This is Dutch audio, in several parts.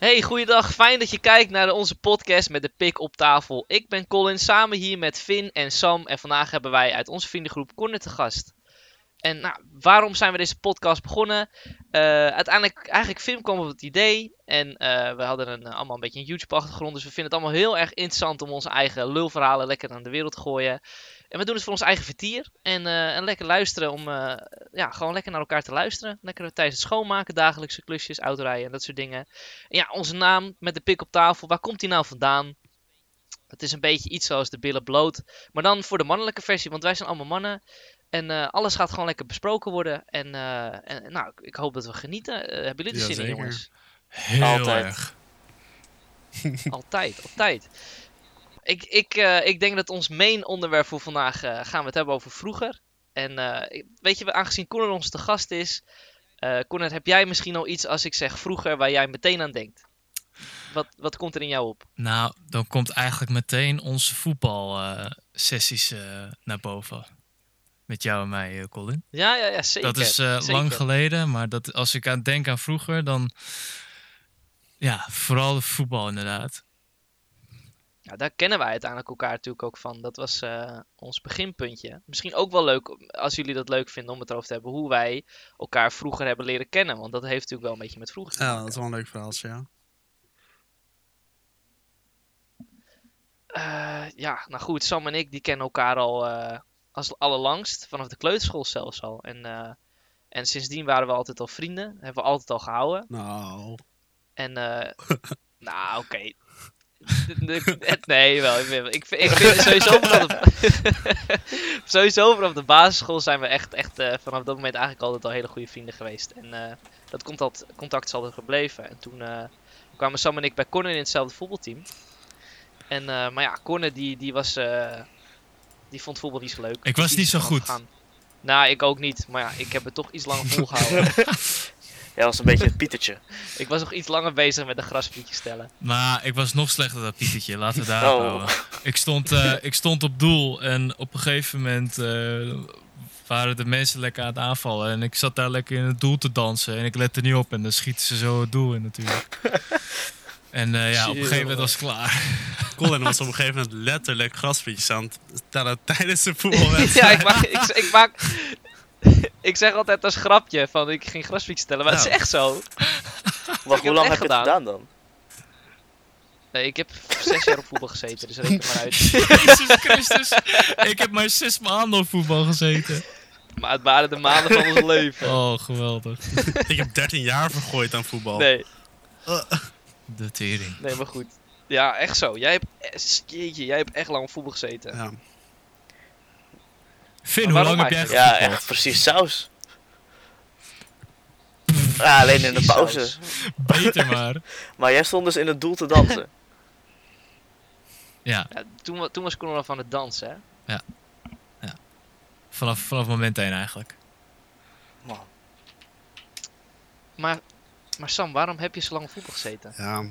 Hey, goeiedag. Fijn dat je kijkt naar onze podcast met de pik op tafel. Ik ben Colin, samen hier met Finn en Sam. En vandaag hebben wij uit onze vriendengroep Corner te gast. En nou, waarom zijn we deze podcast begonnen? Uh, uiteindelijk, eigenlijk Finn kwam op het idee. En uh, we hadden een, allemaal een beetje een YouTube-achtergrond. Dus we vinden het allemaal heel erg interessant om onze eigen lulverhalen lekker aan de wereld te gooien. En we doen het voor ons eigen vertier. En, uh, en lekker luisteren om uh, ja, gewoon lekker naar elkaar te luisteren. Lekker tijdens het schoonmaken, dagelijkse klusjes, autorijden en dat soort dingen. En ja, onze naam met de pik op tafel, waar komt die nou vandaan? Het is een beetje iets zoals de billen bloot. Maar dan voor de mannelijke versie, want wij zijn allemaal mannen. En uh, alles gaat gewoon lekker besproken worden. En, en nou, ik hoop dat we genieten. hebben jullie er ja, zin in, jongens? Heel Altijd. erg. altijd, altijd. Ik, ik, uh, ik denk dat ons main onderwerp voor vandaag uh, gaan we het hebben over vroeger. En uh, weet je, aangezien Conor ons te gast is, Conor, heb jij misschien al iets als ik zeg vroeger waar jij meteen aan denkt? Wat, wat komt er in jou op? Nou, dan komt eigenlijk meteen onze voetbalsessies naar boven. Met jou en mij, Colin. Ja, ja, ja zeker. Dat is zeker. lang geleden, maar dat, als ik aan denk aan vroeger, dan ja, vooral de voetbal inderdaad. Ja, daar kennen wij uiteindelijk elkaar natuurlijk ook van. Dat was uh, ons beginpuntje. Misschien ook wel leuk, als jullie dat leuk vinden om het erover te hebben, hoe wij elkaar vroeger hebben leren kennen. Want dat heeft natuurlijk wel een beetje met vroeger te Ja, maken. dat is wel een leuk verhaal, ja. Uh, ja, nou goed, Sam en ik die kennen elkaar al uh, als allerlangst, vanaf de kleuterschool zelfs al. En, en sindsdien waren we altijd al vrienden, hebben we altijd al gehouden. Nou. En, nou oké, okay. Nee, wel. Ik, vind, ik, ik vind sowieso vanaf de, sowieso vanaf de basisschool zijn we echt, echt uh, vanaf dat moment eigenlijk altijd al hele goede vrienden geweest. En uh, dat contact, contact is altijd gebleven. En toen uh, kwamen Sam en ik bij Corner in hetzelfde voetbalteam. En, maar ja, Corner die, die was, die vond voetbal niet zo leuk. Ik was niet zo goed. Gaan. Nou, ik ook niet. Maar ja, ik heb het toch iets langer volgehouden. Jij was een beetje het Pietertje. ik was nog iets langer bezig met een grasprietje stellen. Maar ik was nog slechter dan Pietertje, laten we daar Oh. houden. Ik stond, uh, ik stond op doel en op een gegeven moment uh, waren de mensen lekker aan het aanvallen. En ik zat daar lekker in het doel te dansen en ik lette niet op en dan schieten ze zo het doel in natuurlijk. En uh, ja, op een gegeven moment was het klaar. Colin was op een gegeven moment letterlijk grasprietjes aan het tellen tijdens de voetbalwedstrijd. ja, ik maak, ik, ik maak, ik zeg altijd als grapje van ik ging grasfiets stellen, maar Ja. het is echt zo. Wacht, hoe lang heb je het gedaan dan? Nee, ik heb zes jaar op voetbal gezeten, dus reken maar uit. Jezus Christus, ik heb maar zes maanden op voetbal gezeten. Maar het waren de maanden van ons leven. Oh, geweldig. ik heb 13 jaar vergooid aan voetbal. Nee, De tering. nee, maar goed. Ja, echt zo. Jij hebt, eh, jeetje, jij hebt echt lang op voetbal gezeten. Ja. Finn, hoe lang heb jij Ja, echt precies saus. Ja, alleen in de pauze. Beter maar. Maar jij stond dus in het doel te dansen. Ja, Ja, toen, toen was Conor nog van het dansen, hè? vanaf, vanaf moment 1 eigenlijk. Man. Maar, maar Sam, waarom heb je zo lang voetbal gezeten? ja.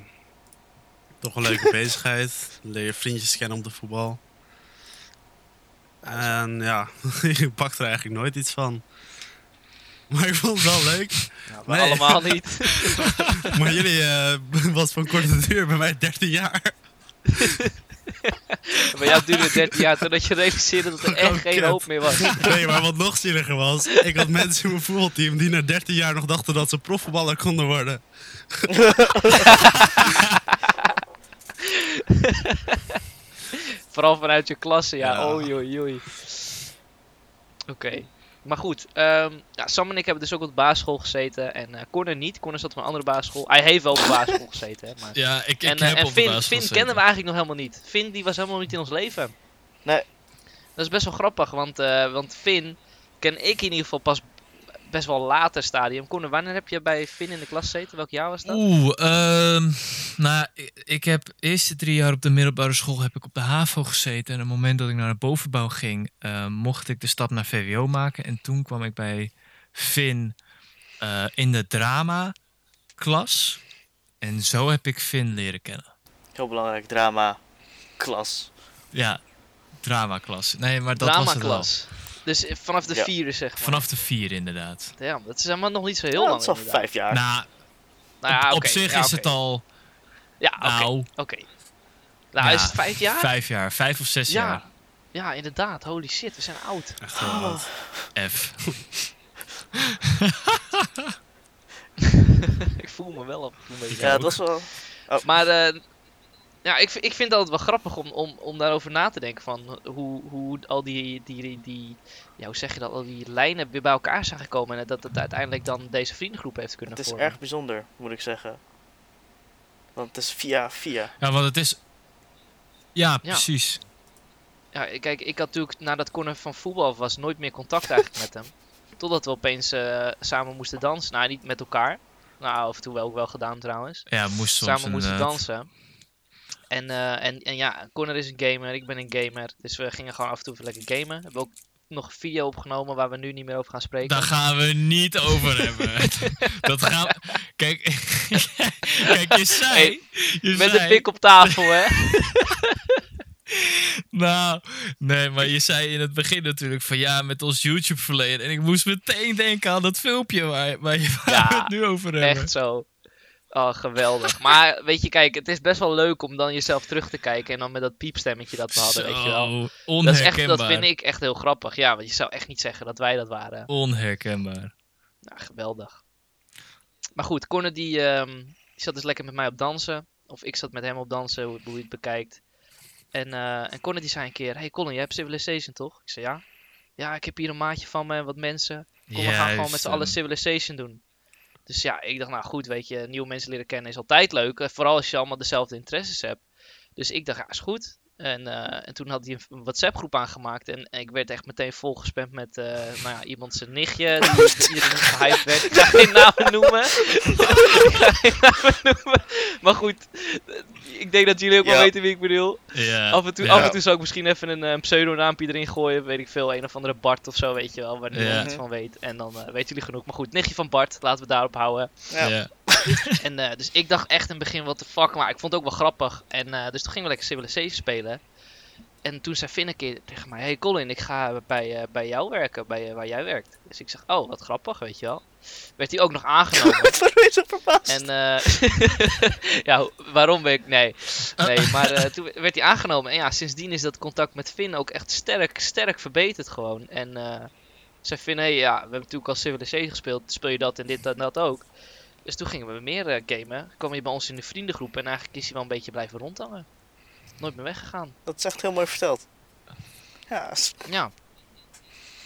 Toch een leuke bezigheid. Leer je vriendjes kennen op de voetbal. En ja, je pakt er eigenlijk nooit iets van. Maar ik vond het wel leuk. Nee. allemaal niet. Maar jullie eh, was van korte duur, bij mij 13 jaar. Bij jou duurde het 13 jaar totdat je realiseerde dat er echt Oh, geen hoop meer was. Nee, maar wat nog zieliger was, ik had mensen in mijn voetbalteam die na 13 jaar nog dachten dat ze profvoetballer konden worden. Vooral vanuit je klasse, ja. Ja. Oei, oei, oei. Oké. Maar goed, ehm, ja, Sam en ik hebben dus ook op de basisschool gezeten. En eh Corner niet. Corner zat op een andere basisschool. Hij heeft wel op de basisschool gezeten, hè. Maar... Ja, ik, ik en heb eh, en op de Finn, basisschool Finn gezeten. we eigenlijk nog helemaal niet. Finn die was helemaal niet in ons leven. Nee. Dat is best wel grappig, want, eh, want Finn ken ik in ieder geval pas best wel later stadium. Corner, wanneer heb je bij Finn in de klas gezeten? Welk jaar was dat? Oeh, ehm, nou, ik, ik heb de eerste drie jaar op de middelbare school heb ik op de HAVO gezeten. En op het moment dat ik naar de bovenbouw ging, eh, mocht ik de stap naar VWO maken. En toen kwam ik bij Finn eh, in de drama klas. En zo heb ik Finn leren kennen. Heel belangrijk, drama, klas. Ja, drama klas. Nee, maar dat was het wel. Dus vanaf de Ja. vierde, zeg maar. Vanaf de vier inderdaad. Ja, dat is helemaal nog niet zo heel Ja, lang. dat is al inderdaad. vijf jaar. Nou, Nou ja, op, op zich ja, is het al Ja, oké. Nou, oké. Nou, ja, is het vijf jaar? Vijf jaar, vijf of zes ja. jaar. Ja, inderdaad. Holy shit, we zijn oud. Echt Oh. oud. F. ik voel me wel toe een beetje Ja, het was wel... Maar eh, ja, ik, vind- ik vind het altijd wel grappig om, om, om daarover na te denken. Van hoe, hoe al die, die, die, die, ja, hoe zeg je dat, al die lijnen weer bij elkaar zijn gekomen. En dat het uiteindelijk dan deze vriendengroep heeft kunnen Het is vormen. erg bijzonder, moet ik zeggen. Want het is via via. Ja, want het is... Ja, precies. Ja, kijk, ik had natuurlijk nadat Connor van voetbal was nooit meer contact eigenlijk met hem. Totdat we opeens eh, samen moesten dansen. Nou, niet met elkaar. Nou, af en toe wel ook wel gedaan trouwens. Ja, moest soms samen moesten dansen. En, eh, en, en ja, Connor is een gamer, ik ben een gamer. Dus we gingen gewoon af en toe even lekker gamen. We hebben ook nog een video opgenomen waar we nu niet meer over gaan spreken. Daar gaan we niet over hebben. dat gaan we... Kijk, kijk, je zei... Hey, je Met de zei- pik op tafel, hè? Nou, nee, maar je zei in het begin natuurlijk van ja, met ons YouTube verleden. En ik moest meteen denken aan dat filmpje waar, waar, je, waar Ja, we het nu over hebben. Echt zo. Oh, geweldig. Maar weet je, kijk, het is best wel leuk om dan jezelf terug te kijken. En dan met dat piepstemmetje dat we hadden, weet je wel. Dat, is onherkenbaar. echt, dat vind ik echt heel grappig. Ja, want je zou echt niet zeggen dat wij dat waren. Onherkenbaar. Nou, geweldig. Maar goed, die, ehm, die zat dus lekker met mij op dansen. Of ik zat met hem op dansen, hoe, hoe je het bekijkt. En, eh en die zei een keer, hey Colin, jij hebt Civilization toch? Ik zei ja. Ja, ik heb hier een maatje van me en wat mensen. Kom, we gaan gewoon met Juist, z'n allen ehm, Civilization doen. Dus ja, ik dacht, nou goed, weet je, nieuwe mensen leren kennen is altijd leuk. eh, Vooral als je allemaal dezelfde interesses hebt. Dus ik dacht, ja, is goed. En, eh, en toen had hij een WhatsApp-groep aangemaakt. En, en ik werd echt meteen volgespamd met eh, nou ja, iemand zijn nichtje. Die iedereen gehyped werd. Ik ga geen namen noemen. ik ga geen namen noemen. Maar goed, eh, ik denk dat jullie ook wel weten wie ik bedoel. Ja, Af en, toe, ja. af en toe zou ik misschien even een, eh, een pseudonaampje erin gooien. Weet ik veel, een of andere Bart of zo, weet je wel. Waar niemand Ja. iets van weet. En dan eh, weten jullie genoeg. Maar goed, nichtje van Bart, laten we daarop houden. Ja. En eh, dus ik dacht echt in het begin, what the fuck. Maar ik vond het ook wel grappig. En eh, dus toen gingen we lekker Civilization spelen. En toen zei Finn een keer tegen mij: Hey Colin, ik ga bij, eh, bij jou werken, bij waar jij werkt. Dus ik zeg: Oh, wat grappig, weet je wel. Werd hij ook nog aangenomen. Waarom ben je zo verbaasd? En ja, waarom ben ik. Nee, nee maar toen werd hij aangenomen. En ja, sindsdien is dat contact met Finn ook echt sterk, sterk verbeterd gewoon. En zei Finn: Hey, ja, we hebben natuurlijk al Civilization gespeeld. Speel je dat en dit en dat ook? Dus toen gingen we meer eh, gamen. kwam hij bij ons in de vriendengroep. En eigenlijk is hij wel een beetje blijven rondhangen. Nooit meer weggegaan. Dat is echt heel mooi verteld. Ja, Ja.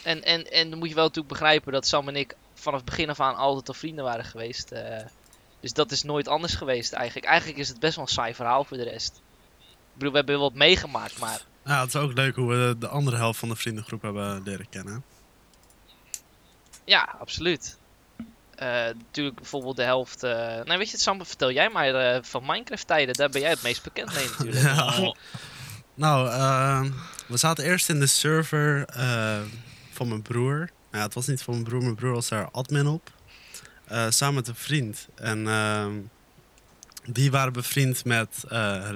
En, en, en dan moet je wel natuurlijk begrijpen dat Sam en ik vanaf het begin af aan altijd al vrienden waren geweest. eh. dus dat is nooit anders geweest eigenlijk. Eigenlijk is het best wel een saai verhaal voor de rest. Ik bedoel, we hebben wel wat meegemaakt, maar Ja, het is ook leuk hoe we de andere helft van de vriendengroep hebben leren kennen. ja, absoluut. Eh, natuurlijk bijvoorbeeld de helft... eh nou, weet je het, Sam, vertel jij maar eh, van Minecraft-tijden. Daar ben jij het meest bekend mee natuurlijk. Ja. Nou, eh, we zaten eerst in de server eh, van mijn broer. Nou, ja, het was niet van mijn broer, mijn broer was daar admin op. Eh, samen met een vriend. En ehm, die waren bevriend met eh,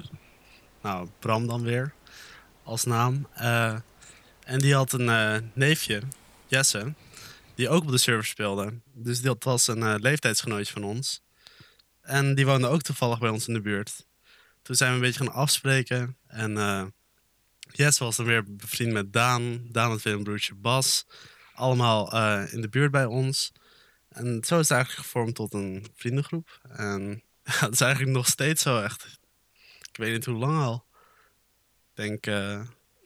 nou, Bram dan weer, als naam. Eh, en die had een eh, neefje, Jesse, die ook op de server speelde. Dus dat was een eh, leeftijdsgenootje van ons. En die woonde ook toevallig bij ons in de buurt. Toen zijn we een beetje gaan afspreken. En Jesse was dan weer bevriend met Daan. Daan had weer een broertje Bas. Allemaal eh, in de buurt bij ons. En zo is het eigenlijk gevormd tot een vriendengroep. En het is eigenlijk nog steeds zo echt. Ik weet niet hoe lang al. Ik denk,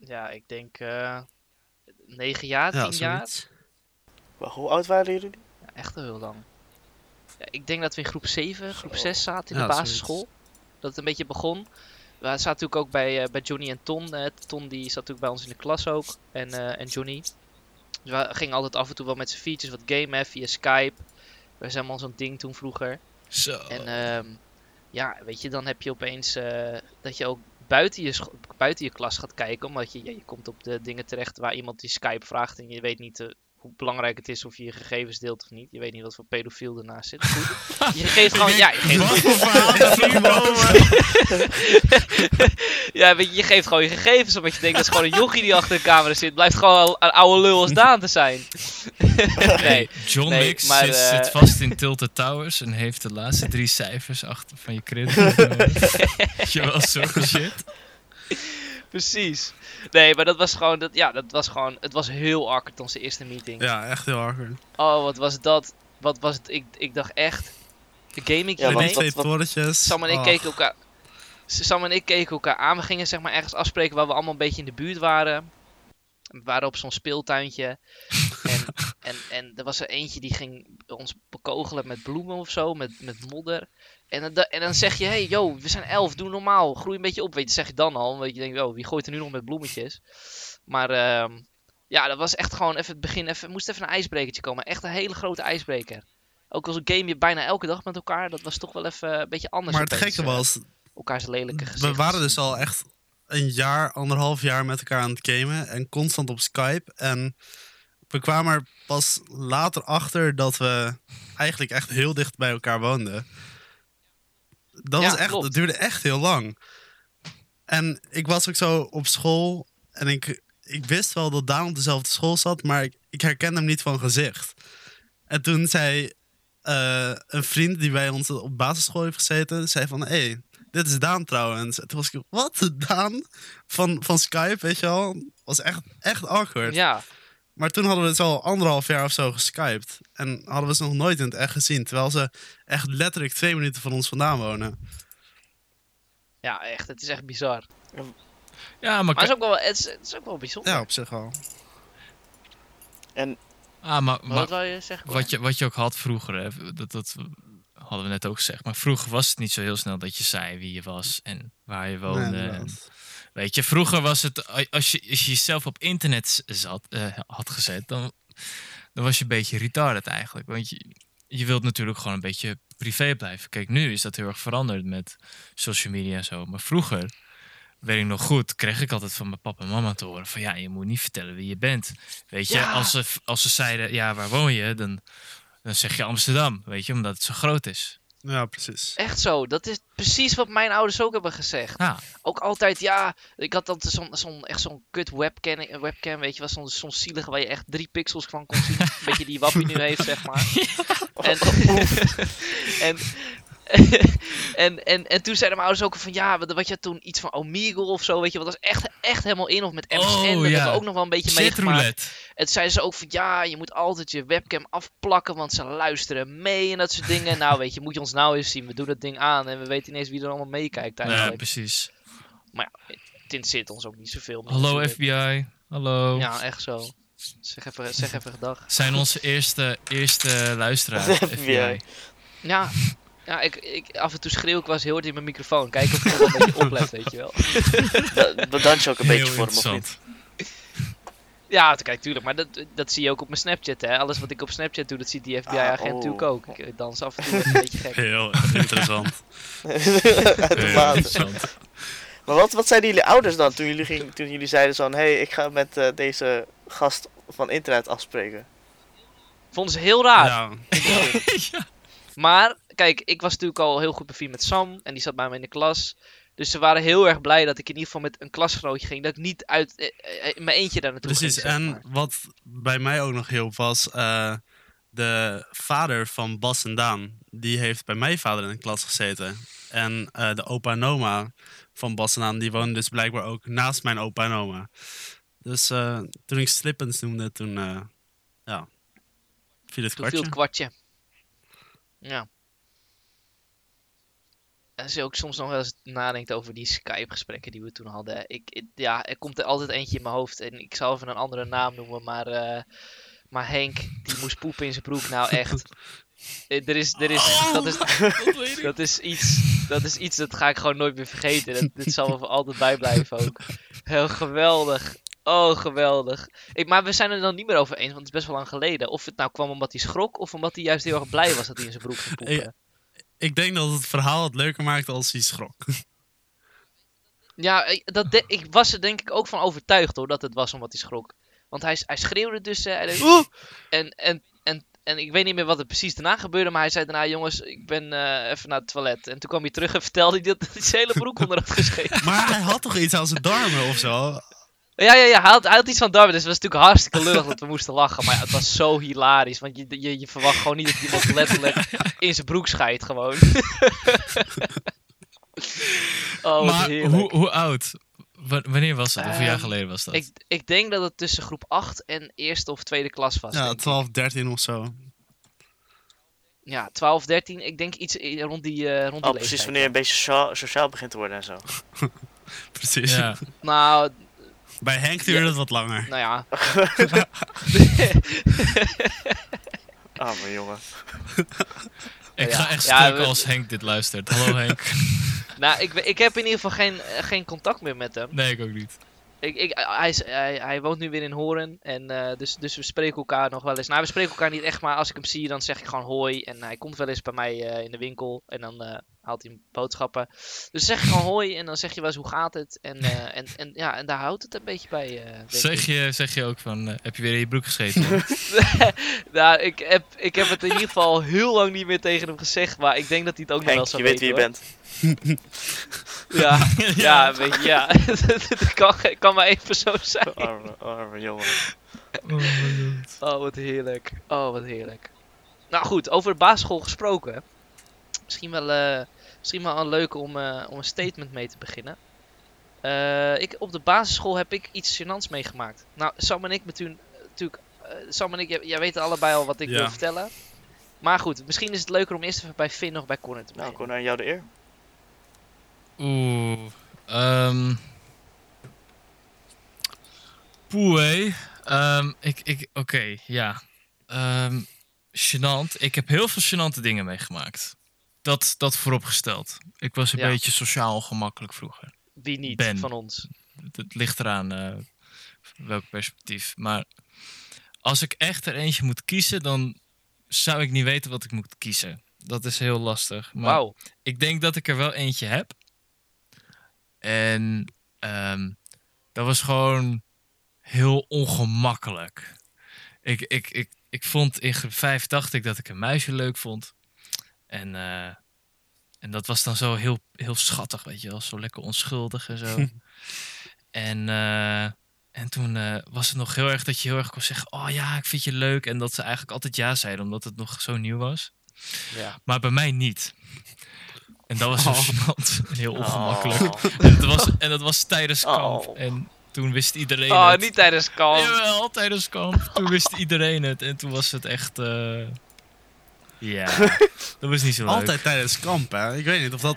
Ja, ik denk 9 jaar, 10 ja, jaar. Hoe oud waren jullie? Ja, echt al heel lang. Ja, ik denk dat we in groep 7, groep Zo. 6 zaten in Ja, de zoiets. basisschool. Dat het een beetje begon. We zaten natuurlijk ook bij, eh, bij Johnny en Ton. eh, Ton die zat natuurlijk bij ons in de klas ook. En, eh, en Johnny. Dus we gingen altijd af en toe wel met z'n features wat gamen via Skype. We zijn allemaal zo'n ding toen vroeger. Zo. En ehm, ja, weet je, dan heb je opeens eh, dat je ook buiten je, buiten je klas gaat kijken. Omdat je, ja, je komt op de dingen terecht waar iemand die Skype vraagt en je weet niet hoe belangrijk het is of je je gegevens deelt of niet. Je weet niet wat voor pedofiel ernaast zit. Goed. Je geeft gewoon, ja, je geeft, ja, weet je, je geeft gewoon je gegevens omdat je denkt dat is gewoon een jochie die achter de camera zit. Blijft gewoon een oude lul als Daan te zijn. nee. John Nee, Wicks maar, zit, eh, zit vast in Tilted Towers en heeft de laatste drie cijfers achter van je credit. Je wel, zulke shit. Precies. Nee, maar dat was gewoon, dat, ja, dat was gewoon, het was heel awkward onze eerste meeting. Ja, echt heel awkward. Oh, wat was dat? Wat was het? Ik, ik dacht echt, de gaming Ja, want twee torentjes. Sam en ik Oh. keken elkaar. Sam en ik keken elkaar aan. We gingen zeg maar ergens afspreken waar we allemaal een beetje in de buurt waren. We waren op zo'n speeltuintje. en, en, er was er eentje die ging ons bekogelen met bloemen of zo, met, met modder. En dan, en dan zeg je, hey yo, we zijn elf, doe normaal, groei een beetje op. Weet je, zeg je dan al, want je denkt, oh, wie gooit er nu nog met bloemetjes? Maar ehm, ja, dat was echt gewoon even het begin, even, moest even een ijsbrekertje komen. Echt een hele grote ijsbreker. Ook al game je bijna elke dag met elkaar, dat was toch wel even een beetje anders. Maar het opeens, gekke eh, was, elkaars lelijke gezichten. we waren dus al echt een jaar, anderhalf jaar met elkaar aan het gamen. En constant op Skype. En we kwamen er pas later achter dat we eigenlijk echt heel dicht bij elkaar woonden. Dat Ja, was echt, klopt. het duurde echt heel lang. En ik was ook zo op school. En ik, ik wist wel dat Daan op dezelfde school zat. Maar ik, ik herkende hem niet van gezicht. En toen zei eh, een vriend die bij ons op basisschool heeft gezeten, zei van, hé, hey, dit is Daan trouwens. En toen was ik, wat, Daan? Van, van Skype, weet je wel? Was echt, echt awkward. Ja, Maar toen hadden we het al anderhalf jaar of zo geskyped. En hadden we ze nog nooit in het echt gezien. Terwijl ze echt letterlijk twee minuten van ons vandaan wonen. ja, echt. Het is echt bizar. Ja, maar, Maar het is ook wel, het is, het is ook wel bijzonder. Ja, op zich wel. En ah, maar, Maar wat wil je zeggen? Wat, je, wat je ook had vroeger, hè, dat, dat hadden we net ook gezegd. Maar vroeger was het niet zo heel snel dat je zei wie je was en waar je woonde. Nee. Weet je, vroeger was het, als je, als je jezelf op internet zat, eh, had gezet, dan, dan was je een beetje retarded eigenlijk. Want je, je wilt natuurlijk gewoon een beetje privé blijven. Kijk, nu is dat heel erg veranderd met social media en zo. Maar vroeger, weet ik nog goed, kreeg ik altijd van mijn papa en mama te horen van ja, je moet niet vertellen wie je bent. Weet je, Ja. als, ze, als ze zeiden, ja, waar woon je? Dan, dan zeg je Amsterdam, weet je, omdat het zo groot is. Ja, precies. Echt zo. Dat is precies wat mijn ouders ook hebben gezegd. Ja, Ook altijd, ja. Ik had altijd zo'n zo'n echt zo'n kut webcam, webcam, weet je wel. Zo'n zo'n zielige waar je echt drie pixels van kon zien. Een beetje die wappie nu heeft, zeg maar. En, en, en, en, en toen zeiden mijn ouders ook van, ja, wat, wat je toen iets van Omegle of zo, weet je. Wat was echt, echt helemaal in. Of met MSN, Oh, dat ja. hebben we ook nog wel een beetje meegemaakt. En toen zeiden ze ook van ja, je moet altijd je webcam afplakken, want ze luisteren mee en dat soort dingen. nou, weet je, moet je ons nou eens zien. We doen dat ding aan en we weten ineens wie er allemaal meekijkt Ja, precies. maar ja, het interesseert ons ook niet zoveel. Hallo natuurlijk. FBI, hallo. Ja, echt zo. Zeg even, zeg even gedag. Zijn onze eerste, eerste luisteraars. FBI. Ja, ja ik, ik, af en toe schreeuw ik wel eens heel hard in mijn microfoon. Kijken of ik een beetje oplet, weet je wel. da- bedankt je ook een Heel beetje voor hem, of niet? Ja, kijk, tuurlijk. Maar dat, dat zie je ook op mijn Snapchat, hè. Alles wat ik op Snapchat doe, dat ziet die FBI-agent Ah, oh. natuurlijk ook. Ik dans af en toe een beetje gek. Heel interessant. Heel interessant. Maar wat, wat zeiden jullie ouders dan toen jullie, ging, toen jullie zeiden zo hé, hey, ik ga met eh, deze gast van internet afspreken? Vonden ze heel raar. Ja, ja. Maar, kijk, ik was natuurlijk al heel goed bevriend met Sam. En die zat bij me in de klas. Dus ze waren heel erg blij dat ik in ieder geval met een klasgenootje ging. Dat ik niet uit eh, eh, mijn eentje daar naartoe precies. ging. zeg En wat bij mij ook nog hielp was... eh, de vader van Bas en Daan, die heeft bij mijn vader in de klas gezeten. En de opa en oma van Bas en Daan, die woonden dus blijkbaar ook naast mijn opa en oma. Dus toen ik Slippens noemde, toen ja, viel het Toen viel kwartje. het kwartje. Ja. Als je ook soms nog wel eens nadenkt over die Skype-gesprekken die we toen hadden. Ik, ja, er komt er altijd eentje in mijn hoofd. En ik zal even een andere naam noemen. Maar, eh, maar Henk, die moest poepen in zijn broek. Nou echt. Eh, Er is, er is, dat, is, dat, is iets, dat is iets dat ga ik gewoon nooit meer vergeten. Dat, dit zal me voor altijd bijblijven ook. Heel geweldig. Oh, geweldig. Ik, maar we zijn er dan niet meer over eens, want het is best wel lang geleden. Of het nou kwam omdat hij schrok, of omdat hij juist heel erg blij was dat hij in zijn broek ging poepen. Ik denk dat het verhaal het leuker maakt als hij schrok. Ja, ik- dat de- ik was er denk ik ook van overtuigd hoor, dat het was omdat hij schrok. Want hij, hij schreeuwde dus. eh, en, en, en, en ik weet niet meer wat er precies daarna gebeurde. Maar hij zei daarna: Jongens, ik ben eh, even naar het toilet. En toen kwam hij terug en vertelde hij dat hij zijn hele broek onder had geschreven. Maar hij had toch iets aan zijn darmen of zo? Ja, ja, ja, hij had, hij had iets van Darwin. Dus het was natuurlijk hartstikke lullig dat we moesten lachen. Maar ja, het was zo hilarisch. Want je, je, je verwacht gewoon niet dat iemand letterlijk in zijn broek scheidt gewoon. oh, wat maar hoe, hoe oud? Wa- wanneer was dat? Hoeveel jaar Ehm, geleden was dat? Ik, ik denk dat het tussen groep 8 en eerste of tweede klas was. Ja, denk ik. 12, 13 of zo. Ja, 12, 13. Ik denk iets i- rond die, eh rond die Oh, precies leeftijd, wanneer je een beetje sociaal, sociaal begint te worden en zo. Precies. ja. Nou, Bij Henk duurde Ja. het wat langer. nou ja. Ah, mijn jongen. Ik Ja. ga echt Ja, stuk we- als Henk dit luistert. Hallo Henk. nou, ik, ik heb in ieder geval geen, geen contact meer met hem. Nee, ik ook niet. Ik, ik, hij, is- hij, hij woont nu weer in Horen. En, eh, dus, dus we spreken elkaar nog wel eens. Nou, we spreken elkaar niet echt, maar als ik hem zie, dan zeg ik gewoon hoi. En hij komt wel eens bij mij eh, in de winkel. En dan eh, haalt hij boodschappen. Dus zeg je gewoon hoi. En dan zeg je wel eens hoe gaat het. En, eh, en, en, ja, en daar houdt het een beetje bij. eh, denk Zeg ik. je, zeg je ook van, eh, heb je weer in je broek gescheten? nou, ik heb, ik heb het in ieder geval heel lang niet meer tegen hem gezegd. Maar ik denk dat hij het ook nog wel Henk, zou je weet wie je bent. Ja, ja, weet je, ja. Het kan, kan maar één persoon zijn. Arme, arme jongen. Oh. Oh, wat heerlijk. Oh, wat heerlijk. Nou goed, over de basisschool gesproken. Misschien wel, eh, misschien wel een leuke om, eh, om een statement mee te beginnen. Eh, ik, op de basisschool heb ik iets gênants meegemaakt. Nou, Sam en ik toen, natuurlijk... Sam en ik, jij, jij weet allebei al wat ik Ja. wil vertellen. Maar goed, misschien is het leuker om eerst even bij Finn nog bij Connor te Nou, beginnen. kom naar jou de eer. Oeh. ehm Poeh. Ehm, ik, ik, Oké, ja. Ehm gênant. Ik heb heel veel gênante dingen meegemaakt. Dat, dat vooropgesteld. Ik was een Ja. beetje sociaal ongemakkelijk vroeger. Wie niet Ben. van ons. Het, het ligt eraan eh, welk perspectief. Maar als ik echt er eentje moet kiezen, dan zou ik niet weten wat ik moet kiezen. Dat is heel lastig. Maar Wauw. ik denk dat ik er wel eentje heb. En ehm, dat was gewoon heel ongemakkelijk. Ik, ik, ik, ik vond in groep 5 dacht ik dat ik een muisje leuk vond. En, eh, en dat was dan zo heel, heel schattig, weet je wel. Zo lekker onschuldig en zo. en, eh, en toen eh, was het nog heel erg dat je heel erg kon zeggen... Oh ja, ik vind je leuk. En dat ze eigenlijk altijd ja zeiden, omdat het nog zo nieuw was. Ja. Maar bij mij niet. En dat was Oh. gênant. Heel ongemakkelijk. Oh. En, dat was, en dat was tijdens kamp. Oh. En toen wist iedereen Oh, het. niet tijdens kalm. Jawel, tijdens kamp. Toen wist iedereen het. En toen was het echt... Ja, dat was niet zo leuk. Altijd tijdens kamp, hè? Ik weet niet of dat...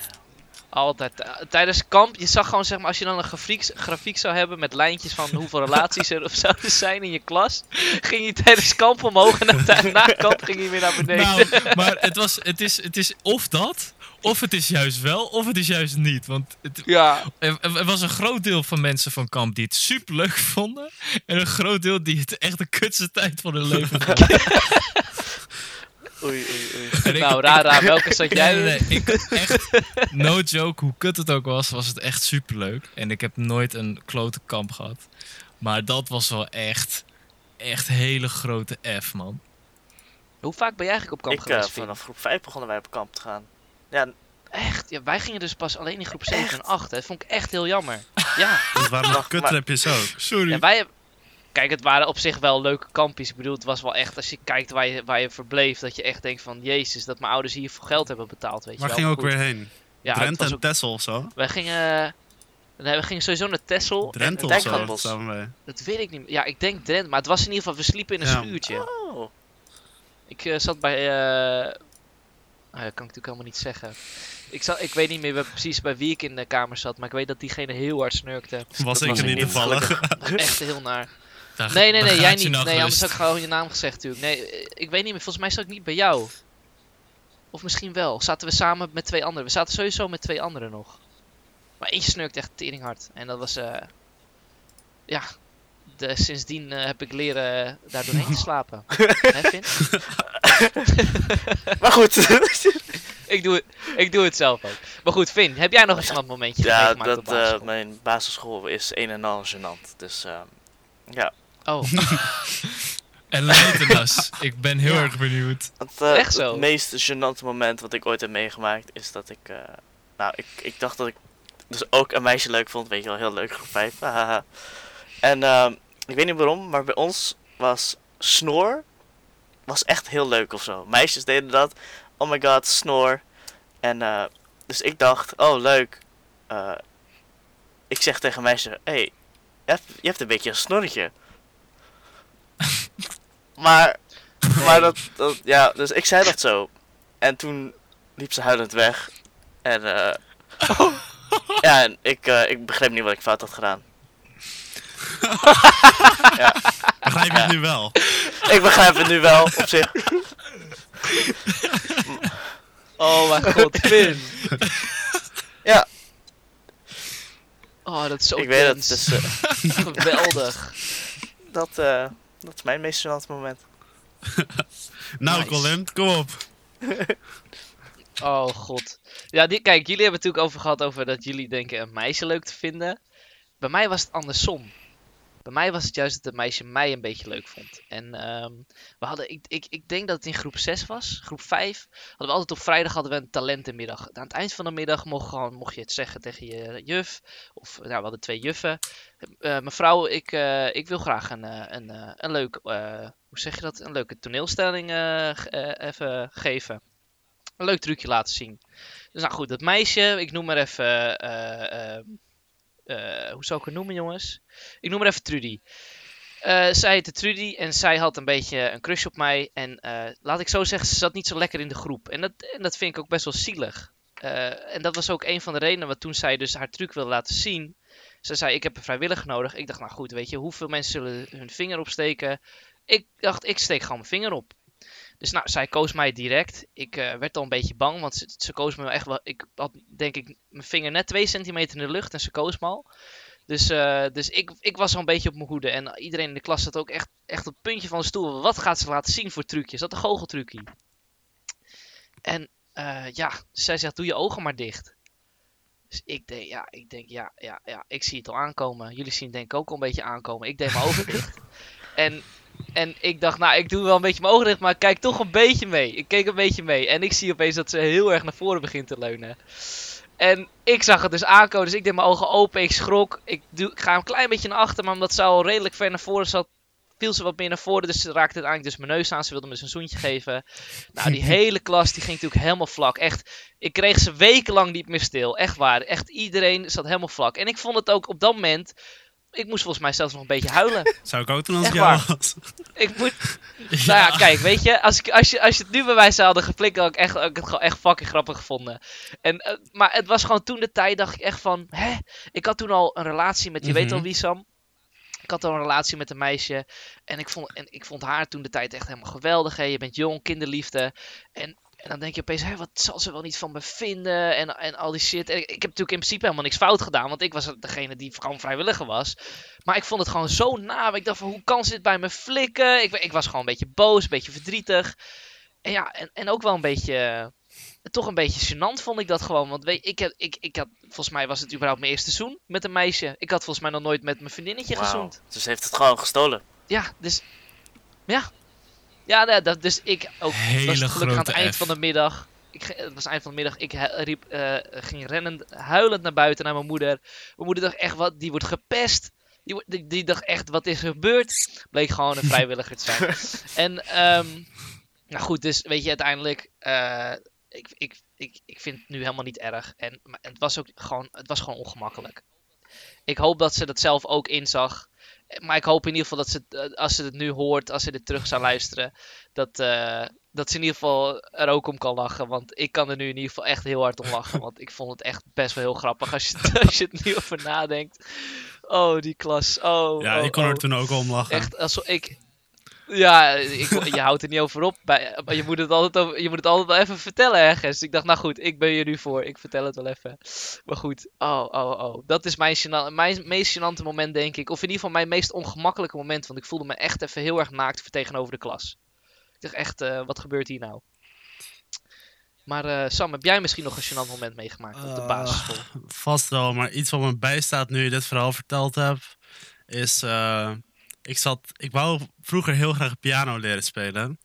Altijd. eh, Tijdens kamp, je zag gewoon zeg maar, als je dan een grafiek, grafiek zou hebben met lijntjes van hoeveel relaties er of zouden zijn in je klas, ging je tijdens kamp omhoog en tij- na kamp ging je weer naar beneden. Nou, maar het, was, het, is, het is of dat, of het is juist wel, of het is juist niet. Want het, ja, er, er was een groot deel van mensen van kamp die het super leuk vonden. En een groot deel die het echt de kutste tijd van hun leven vonden. Oei, oei, oei. En ik- nou raar, raar. Welke zat jij Nee, nee, in? nee. Ik, echt, no joke, hoe kut het ook was, was het echt superleuk. En ik heb nooit een klote kamp gehad. Maar dat was wel echt, echt hele grote F, man. Hoe vaak ben jij eigenlijk op kamp Ik, geweest, Finn? vanaf groep 5 begonnen wij op kamp te gaan. Ja, Echt? Ja, wij gingen dus pas alleen in groep 7 en 8. hè. Dat vond ik echt heel jammer. Ja. Het waren nog kuttrapjes ook. Sorry. ja wij, Kijk, het waren op zich wel leuke kampjes. Ik bedoel, het was wel echt, als je kijkt waar je, waar je verbleef, dat je echt denkt van, jezus, dat mijn ouders hier voor geld hebben betaald, weet je Waar wel. ging ook weer heen? Ja, en ook- Texel of zo? Wij gingen, nee, we gingen sowieso naar Texel. Drenthe en, of zo? Dat weet ik niet meer. Ja, ik denk Drenthe, maar het was in ieder geval, we sliepen in een Ja. schuurtje. oh. Ik eh, zat bij, eh nou, dat kan ik natuurlijk helemaal niet zeggen. Ik, zat, ik weet niet meer waar- precies bij wie ik in de kamer zat, maar ik weet dat diegene heel hard snurkte. Was Dat ik was er niet niet toevallig. Echt heel naar. Daar- Nee, nee, nee, jij niet. nou Nee, anders had ik gewoon je naam gezegd natuurlijk. Nee, eh, ik weet niet meer. Volgens mij zat ik niet bij jou. Of misschien wel. Zaten we samen met twee anderen. We zaten sowieso met twee anderen nog. Maar eentje snurkt echt teringhard. En dat was, eh ja, de, sindsdien eh, heb ik leren eh, daar doorheen te slapen. Hè, Finn? Maar goed. Ik doe, het, ik doe het zelf ook. Maar goed, Finn, heb jij nog een gênant momentje ja, dat, op eh, basisschool? mijn basisschool is een en al gênant. Dus ehm, ja, Oh, En Leitenas. ik ben heel Ja. erg benieuwd. Het, eh, Echt zo? Het meest gênante moment wat ik ooit heb meegemaakt is dat ik... eh, nou, ik, ik dacht dat ik dus ook een meisje leuk vond. Weet je wel, heel leuk, groep 5. hahaha. en ehm, ik weet niet waarom, maar bij ons was snor was echt heel leuk of zo. Meisjes deden dat. Oh my god, snor. En eh, dus ik dacht, oh leuk. Eh, ik zeg tegen een meisje, hey, je hebt, je hebt een beetje een snorretje. Maar, maar dat, dat, ja, dus ik zei dat zo. En toen liep ze huilend weg. En, eh ja, en ik, eh, ik begreep niet wat ik fout had gedaan. Begrijp je Ja. het nu wel? Ik begrijp het nu wel, op zich. oh mijn god, Finn. Ja. Oh, dat is zo ik weet het, dus eh, Geweldig. dat, eh, dat is mijn meest gênante moment. Nou, Nice. Colin, kom op. Oh god. Ja, die, kijk, jullie hebben het natuurlijk over gehad over dat jullie denken een meisje leuk te vinden. Bij mij was het andersom. Bij mij was het juist dat het meisje mij een beetje leuk vond. En ehm, we hadden, ik, ik, ik denk dat het in groep 6 was, groep 5. Hadden we altijd op vrijdag hadden we een talentenmiddag. Aan het eind van de middag mocht, gewoon, mocht je het zeggen tegen je juf. Of nou, we hadden twee juffen. Eh, mevrouw, ik, eh, ik wil graag een, eh, een, een leuk, hoe zeg je dat? Een leuke toneelstelling even geven. Een leuk trucje laten zien. Dus nou goed, dat meisje, ik noem maar even. eh, eh, eh, hoe zou ik haar noemen, jongens? Ik noem maar even Trudy. Eh, zij heette Trudy en zij had een beetje een crush op mij. En eh, laat ik zo zeggen, ze zat niet zo lekker in de groep. En dat, en dat vind ik ook best wel zielig. En dat was ook een van de redenen wat toen zij dus haar truc wilde laten zien. Ze zei, ik heb een vrijwilliger nodig. Ik dacht, nou goed, weet je, hoeveel mensen zullen hun vinger opsteken? Ik dacht, ik steek gewoon mijn vinger op. Dus nou, zij koos mij direct. Ik eh, werd al een beetje bang, want ze, ze koos me echt wel. Ik had denk ik mijn vinger net 2 centimeter in de lucht en ze koos me al. Dus, eh, dus ik, ik was al een beetje op mijn hoede. En iedereen in de klas zat ook echt, echt op het puntje van de stoel. Wat gaat ze laten zien voor trucjes? Dat een goocheltrucje. En eh, ja, zij zegt, doe je ogen maar dicht. Dus ik denk, ja, ik denk, ja, ja, ja, ik zie het al aankomen. Jullie zien het denk ik ook al een beetje aankomen. Ik deed mijn ogen dicht. En, en ik dacht, nou, ik doe wel een beetje mijn ogen dicht, maar ik kijk toch een beetje mee. Ik keek een beetje mee. En ik zie opeens dat ze heel erg naar voren begint te leunen. En ik zag het dus aankomen, dus ik deed mijn ogen open, ik schrok. Ik, doe, ik ga een klein beetje naar achter, maar omdat ze al redelijk ver naar voren zat, viel ze wat meer naar voren. Dus ze raakte uiteindelijk dus mijn neus aan. Ze wilde me een zoentje geven. Nou, die hele klas die ging natuurlijk helemaal vlak. Echt, ik kreeg ze wekenlang niet meer stil. Echt waar. Echt iedereen zat helemaal vlak. En ik vond het ook op dat moment. Ik moest volgens mij zelfs nog een beetje huilen. Zou ik ook doen als ik jou was. Ik moet. Nou ja, kijk, weet je, als, ik, als, je, als je het nu bij mij zou hadden geflikt, had ik, echt, had ik het gewoon echt fucking grappig gevonden. En, eh, maar het was gewoon toen de tijd, dacht ik echt van, hè? Ik had toen al een relatie met, je weet al Mhm. wie Sam? Ik had al een relatie met een meisje. En ik vond, en ik vond haar toen de tijd echt helemaal geweldig. Hè? Je bent jong, kinderliefde. En, en dan denk je opeens, hé, wat zal ze wel niet van me vinden? En, en al die shit. En ik, ik heb natuurlijk in principe helemaal niks fout gedaan. Want ik was degene die gewoon vrijwilliger was. Maar ik vond het gewoon zo na. Ik dacht van, hoe kan ze dit bij me flikken? Ik, ik was gewoon een beetje boos, een beetje verdrietig. En ja, en, en ook wel een beetje... eh, Toch een beetje gênant vond ik dat gewoon. Want weet, ik, heb, ik, ik had, volgens mij was het überhaupt mijn eerste seizoen met een meisje. Ik had volgens mij nog nooit met mijn vriendinnetje gezoend. Dus ze heeft het gewoon gestolen. Ja, dus. Ja. Ja, nee, dat, dus ik ook. Hele was gelukkig aan het eind F. van de middag. Ik, het was eind van de middag. Ik riep, eh, ging rennend, huilend naar buiten naar mijn moeder. Mijn moeder dacht echt, wat, die wordt gepest. Die, die, die dacht echt, wat is er gebeurd? Bleek gewoon een vrijwilliger te zijn. en, ehm, nou goed, dus weet je, uiteindelijk, eh, ik, ik, ik, ik vind het nu helemaal niet erg. En maar het was ook gewoon, het was gewoon ongemakkelijk. Ik hoop dat ze dat zelf ook inzag. Maar ik hoop in ieder geval dat ze, eh, als ze het nu hoort, als ze dit terug zou luisteren, dat, eh, dat ze in ieder geval er ook om kan lachen. Want ik kan er nu in ieder geval echt heel hard om lachen. Want ik vond het echt best wel heel grappig als je, als je het nu over nadenkt. Oh, die klas. Oh, Ja, oh, ik kon oh. er toen ook om lachen. Echt, alsof ik. Ja, ik, je houdt er niet over op. Bij, maar je moet, het altijd over, je moet het altijd wel even vertellen ergens. Ik dacht, nou goed, ik ben hier nu voor. Ik vertel het wel even. Maar goed, oh, oh, oh. Dat is mijn, mijn meest gênante moment, denk ik. Of in ieder geval mijn meest ongemakkelijke moment. Want ik voelde me echt even heel erg naakt tegenover de klas. Ik dacht echt, eh, wat gebeurt hier nou? Maar eh, Sam, heb jij misschien nog een gênant moment meegemaakt op de Eh, basisschool? Vast wel, maar iets wat me bijstaat nu je dit verhaal verteld hebt, is... ik zat, ik wou vroeger heel graag piano leren spelen.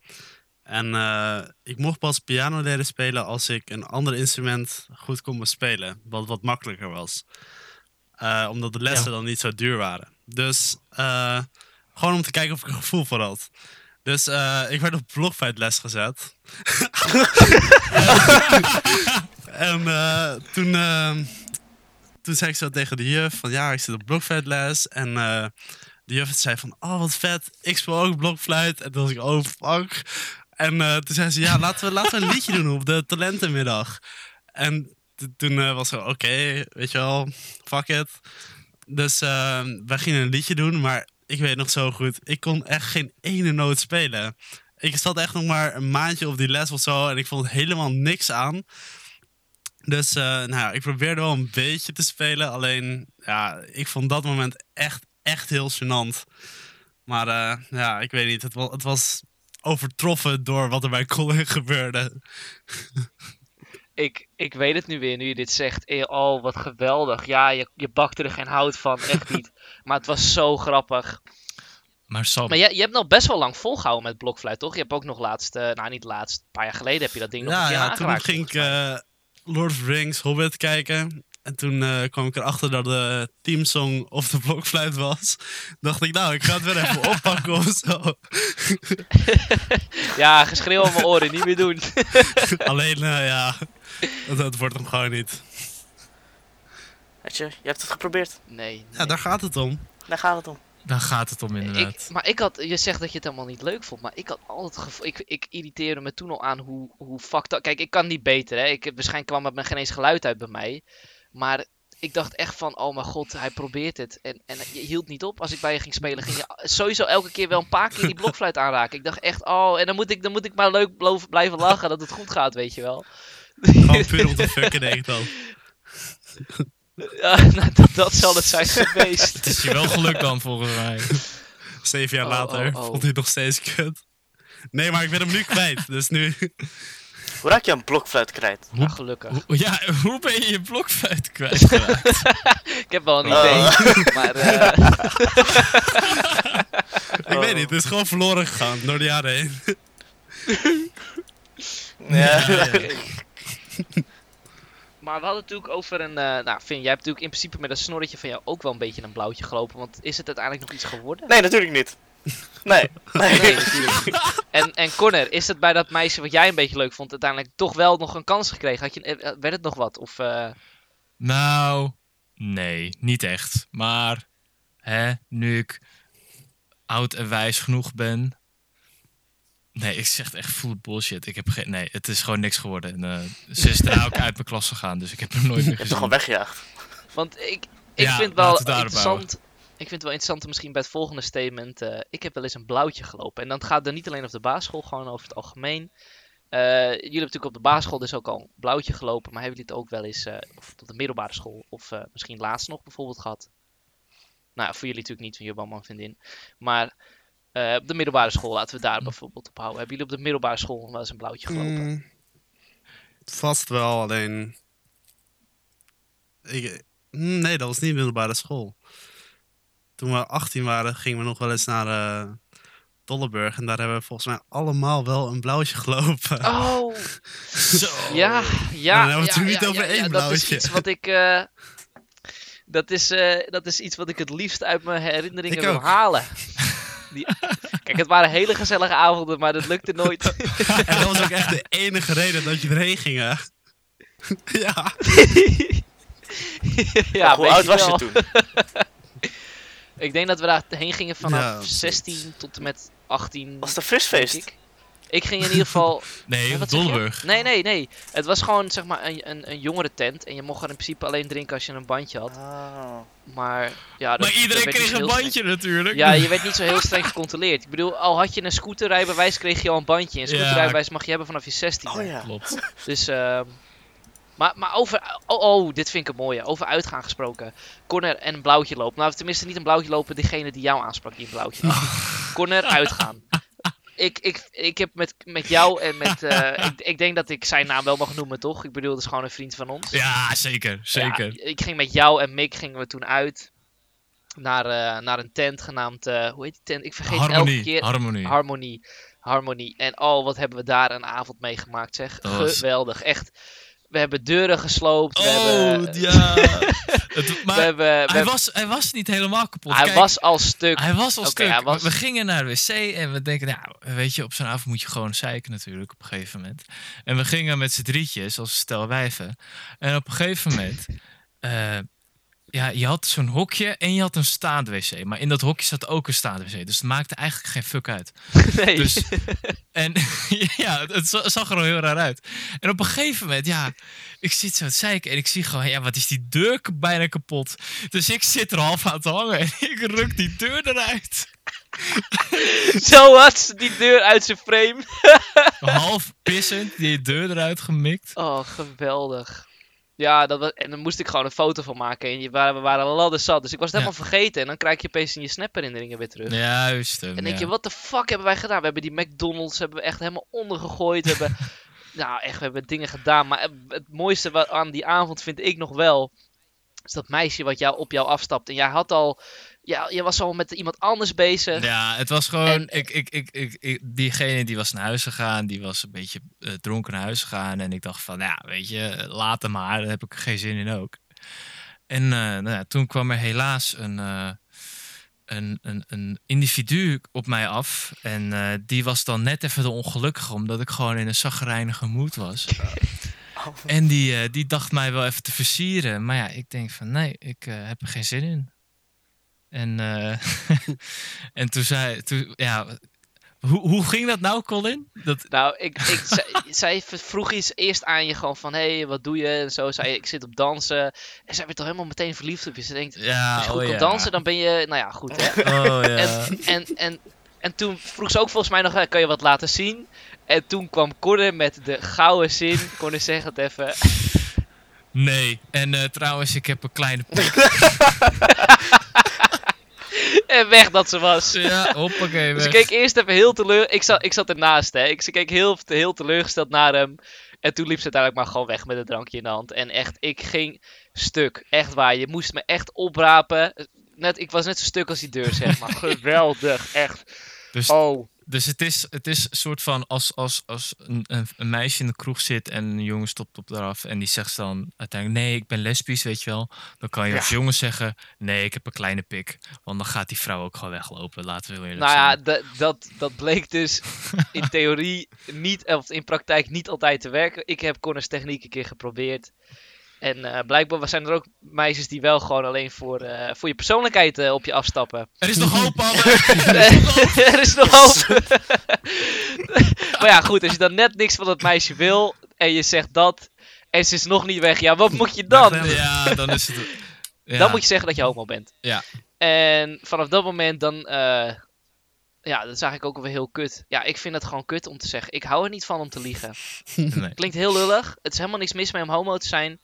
En eh, ik mocht pas piano leren spelen als ik een ander instrument goed kon bespelen. Wat wat makkelijker was. Eh, omdat de lessen Ja. dan niet zo duur waren. Dus eh, gewoon om te kijken of ik er gevoel voor had. Dus ik werd op blokfluitles gezet. en toen, toen zei ik zo tegen de juf van ja, ik zit op blokfluitles. En eh, de zei van oh wat vet, ik speel ook blokfluit. En toen was ik oh fuck. En eh, toen zei ze ja, laten we, laten we een liedje doen op de talentenmiddag. En toen eh, was het oké, weet je wel, fuck it. Dus eh, wij gingen een liedje doen, maar ik weet nog zo goed, ik kon echt geen ene noot spelen. Ik zat echt nog maar een maandje op die les of zo en ik vond helemaal niks aan. Dus nou, ja, ik probeerde wel een beetje te spelen, alleen ja, ik vond dat moment echt, echt heel gênant. Maar eh, ja, ik weet niet, het was, het was overtroffen door wat er bij Colin gebeurde. Ik, ik weet het nu weer, nu je dit zegt. Oh, wat geweldig. Ja, je, je bakte er geen hout van, echt niet. Maar het was zo grappig. Maar Sam, Maar je, je hebt nog best wel lang volgehouden met blokfluit, toch? Je hebt ook nog laatst, eh, nou niet laatst, een paar jaar geleden heb je dat ding nog een Ja, keer ja toen ging ik eh, Lord of the Rings Hobbit kijken. En toen eh, kwam ik erachter dat de teamsong of de blokfluit was. Dacht ik, nou, ik ga het weer even oppakken of zo. Ja, geschreeuw aan mijn oren, niet meer doen. Alleen, eh, ja, dat, dat wordt hem gewoon niet. Weet je, je hebt het geprobeerd. Nee. Ja, daar gaat het om. Daar gaat het om. daar gaat het om inderdaad. Ik, maar ik had, je zegt dat je het helemaal niet leuk vond, maar ik had altijd het gevoel, ik, ik irriteerde me toen al aan hoe, hoe fucked up, kijk ik kan niet beter hè, ik, waarschijnlijk kwam er geen eens geluid uit bij mij, maar ik dacht echt van, oh mijn god, hij probeert het en, en je hield niet op, als ik bij je ging spelen ging je sowieso elke keer wel een paar keer die blokfluit aanraken, ik dacht echt, oh en dan moet ik, dan moet ik maar leuk blijven lachen dat het goed gaat, weet je wel. Gewoon puur om te fucken, denk ik dan. Ja, nou, dat, dat zal het zijn geweest. Het is je wel gelukt dan volgens mij. Zeven jaar Oh, later oh, oh. vond hij nog steeds kut. Nee, maar ik ben hem nu kwijt. Dus nu... Hoe raak je een blokfluit kwijt? Ja, gelukkig. Hoe- Ja, hoe ben je je blokfluit kwijtgeraakt? Ik heb wel een Oh. idee, maar eh, Ik weet niet, het is gewoon verloren gegaan door de jaren heen. Ja. Maar we hadden het natuurlijk over een. eh, nou, Finn, jij hebt natuurlijk in principe met dat snorretje van jou ook wel een beetje een blauwtje gelopen. Want is het uiteindelijk nog iets geworden? Nee, natuurlijk niet. Nee. En, en Connor, is het bij dat meisje wat jij een beetje leuk vond, uiteindelijk toch wel nog een kans gekregen? Had je, eh, werd het nog wat? Of, eh, Nou, nee, niet echt. Maar hè, nu ik oud en wijs genoeg ben. Nee, ik zeg echt full bullshit. Ik heb geen. Nee, het is gewoon niks geworden. En, eh, ze is daarna ook uit mijn klas gegaan, dus ik heb hem nooit meer Je hebt toch gezien. gewoon weggejaagd? want ik, ik Ja, vind wel interessant. Ik vind het wel interessant misschien bij het volgende statement. eh, ik heb wel eens een blauwtje gelopen. En dan gaat het niet alleen over de basisschool, gewoon over het algemeen. Eh, jullie hebben natuurlijk op de basisschool dus ook al een blauwtje gelopen. Maar hebben jullie het ook wel eens eh, op de middelbare school of misschien laatst nog bijvoorbeeld gehad? Nou, voor jullie natuurlijk niet, want je allemaal een. Maar op de middelbare school, laten we daar bijvoorbeeld op houden. Hebben jullie op de middelbare school wel eens een blauwtje gelopen? Mm, vast wel, alleen... Mm, nee, dat was niet middelbare school. Toen we 18 waren, gingen we nog wel eens naar eh Dolleburg. En daar hebben we volgens mij allemaal wel een blauwtje gelopen. Oh, Zo. Ja, ja. dan hebben we het ja, er niet ja, over ja, één ja, Dat is blauwtje. iets wat ik. eh, dat, is, eh, dat is iets wat ik het liefst uit mijn herinneringen Ik wil ook. halen. Die, kijk, het waren hele gezellige avonden, maar dat lukte nooit. En dat was ook echt de enige reden dat je erheen ging, hè? ja. ja, Hoe oud was je toen? Ik denk dat we daar heen gingen vanaf Ja, 16 tot en met 18. Was het een denk visfeest? ik. Ik ging in ieder geval. Nee? Dolleburg. Nee, nee, nee. Het was gewoon zeg maar een, een, een jongere tent. En je mocht er in principe alleen drinken als je een bandje had. Ah. Maar ja, dat, Maar iedereen dat kreeg een streng. bandje natuurlijk. Ja, je werd niet zo heel streng gecontroleerd. Ik bedoel, al had je een scooterrijbewijs, kreeg je al een bandje. Een Ja. scooterrijbewijs mag je hebben vanaf je 16. Oh ja. Klopt. Dus, ehm maar, maar over... Oh, oh, dit vind ik een mooie. Over uitgaan gesproken. Corner en een blauwtje lopen. Nou, tenminste niet een blauwtje lopen, diegene die jou aansprak die een blauwtje had. Corner, uitgaan. Ik, ik, ik heb met, met jou en met... eh, ik, ik denk dat ik zijn naam wel mag noemen, toch? Ik bedoel, dat is gewoon een vriend van ons. Ja, zeker. Zeker. Ja, ik ging met jou en Mick gingen we toen uit. naar, eh, naar een tent genaamd, eh, hoe heet die tent? Ik vergeet het elke keer. Harmonie. Harmonie. Harmonie. En oh, wat hebben we daar een avond meegemaakt, zeg. Dat was- Geweldig. Echt. We hebben deuren gesloopt. we Oh, hebben, ja. Het- maar we hebben, we hij, hebben- was, hij was niet helemaal kapot. hij Kijk, was al stuk. Hij was al stuk. was- We gingen naar de wc en we denken, nou, weet je, op zo'n avond moet je gewoon zeiken natuurlijk op een gegeven moment. En we gingen met z'n drietjes, als stel wijven. En op een gegeven moment, eh, ja, je had zo'n hokje en je had een staand wc. Maar in dat hokje zat ook een staand wc. Dus het maakte eigenlijk geen fuck uit. nee. Dus, en ja, het za- zag er al heel raar uit. En op een gegeven moment, ja, ik zit zo te zeiken en ik zie gewoon, ja, wat is die deur bijna kapot. Dus ik zit er half aan te hangen en ik ruk die deur eruit. Zo had die deur uit zijn frame. Half pissend, die deur eruit gemikt. Oh, geweldig. Ja, dat was, en dan moest ik gewoon een foto van maken. En je, waren, we waren ladder zat. Dus ik was het Ja. helemaal vergeten. En dan krijg je opeens in je snapherinneringen weer terug. Juist. En denk ja. je, wat de fuck hebben wij gedaan? We hebben die McDonald's hebben we echt helemaal ondergegooid. We hebben, nou, echt, we hebben dingen gedaan. Maar het mooiste wa- aan die avond vind ik nog wel... is dat meisje wat jou, op jou afstapt. En jij had al... Ja, je was al met iemand anders bezig. Ja, het was gewoon. En- ik, ik, ik, ik, ik- diegene die was naar huis gegaan, die was een beetje eh, dronken naar huis gegaan. En ik dacht van, ja, weet je, laat hem maar. Daar heb ik er geen zin in ook. En eh, nou ja, toen kwam er helaas een, eh, een, een, een individu op mij af. En eh, die was dan net even de ongelukkige, omdat ik gewoon in een zagrijnige moed was. Oh. En die, eh, die dacht mij wel even te versieren. Maar ja, ik denk van nee, ik heb er geen zin in. En, eh, en toen zei, toen, ja, hoe, hoe ging dat nou, Colin? Dat, Nou, ik, ik, zij, zij vroeg iets eerst aan je gewoon van... Hé, hey, wat doe je? En zo zei ik zit op dansen. En zij werd toch helemaal meteen verliefd op je. Ze denkt, ja, als je goed oh kan ja. dansen, dan ben je... Nou ja, goed hè. Oh ja. En, en, en, en toen vroeg ze ook volgens mij nog, kan je wat laten zien? En toen kwam Connor met de gouden zin. Connor zeg het even. Nee. En eh, trouwens, ik heb een kleine pik. En weg dat ze was. ja, hoppakee. Dus ik keek eerst even heel teleur... Ik zat, ik zat ernaast, hè. Ik, ze keek heel, heel teleurgesteld naar hem. En toen liep ze uiteindelijk maar gewoon weg met een drankje in de hand. En echt, ik ging stuk. Echt waar. Je moest me echt oprapen. Net, ik was net zo stuk als die deur, zeg maar. Geweldig. Echt. Dus, Oh. Dus het is, het is een soort van als, als, als een, een, meisje in de kroeg zit en een jongen stopt op eraf en die zegt dan uiteindelijk nee, ik ben lesbisch, weet je wel. Dan kan je Ja. als jongen zeggen nee, ik heb een kleine pik. Want dan gaat die vrouw ook gewoon weglopen, laten we heel eerlijk Nou ja, dat, dat bleek dus in theorie niet, of in praktijk niet altijd te werken. Ik heb Connors techniek een keer geprobeerd. En eh, blijkbaar zijn er ook meisjes die wel gewoon alleen voor, eh, voor je persoonlijkheid eh, op je afstappen. Er is nog hoop, Anne! er is nog hoop. maar ja, goed, als je dan net niks van dat meisje wil en je zegt dat en ze is nog niet weg, ja, wat moet je dan? Ja, dan is het... Ja. Dan moet je zeggen dat je homo bent. Ja. En vanaf dat moment dan, ja, dat zag ik ook wel heel kut. Ja, ik vind het gewoon kut om te zeggen. Ik hou er niet van om te liegen. Nee. Klinkt heel lullig. Het is helemaal niks mis mee om homo te zijn.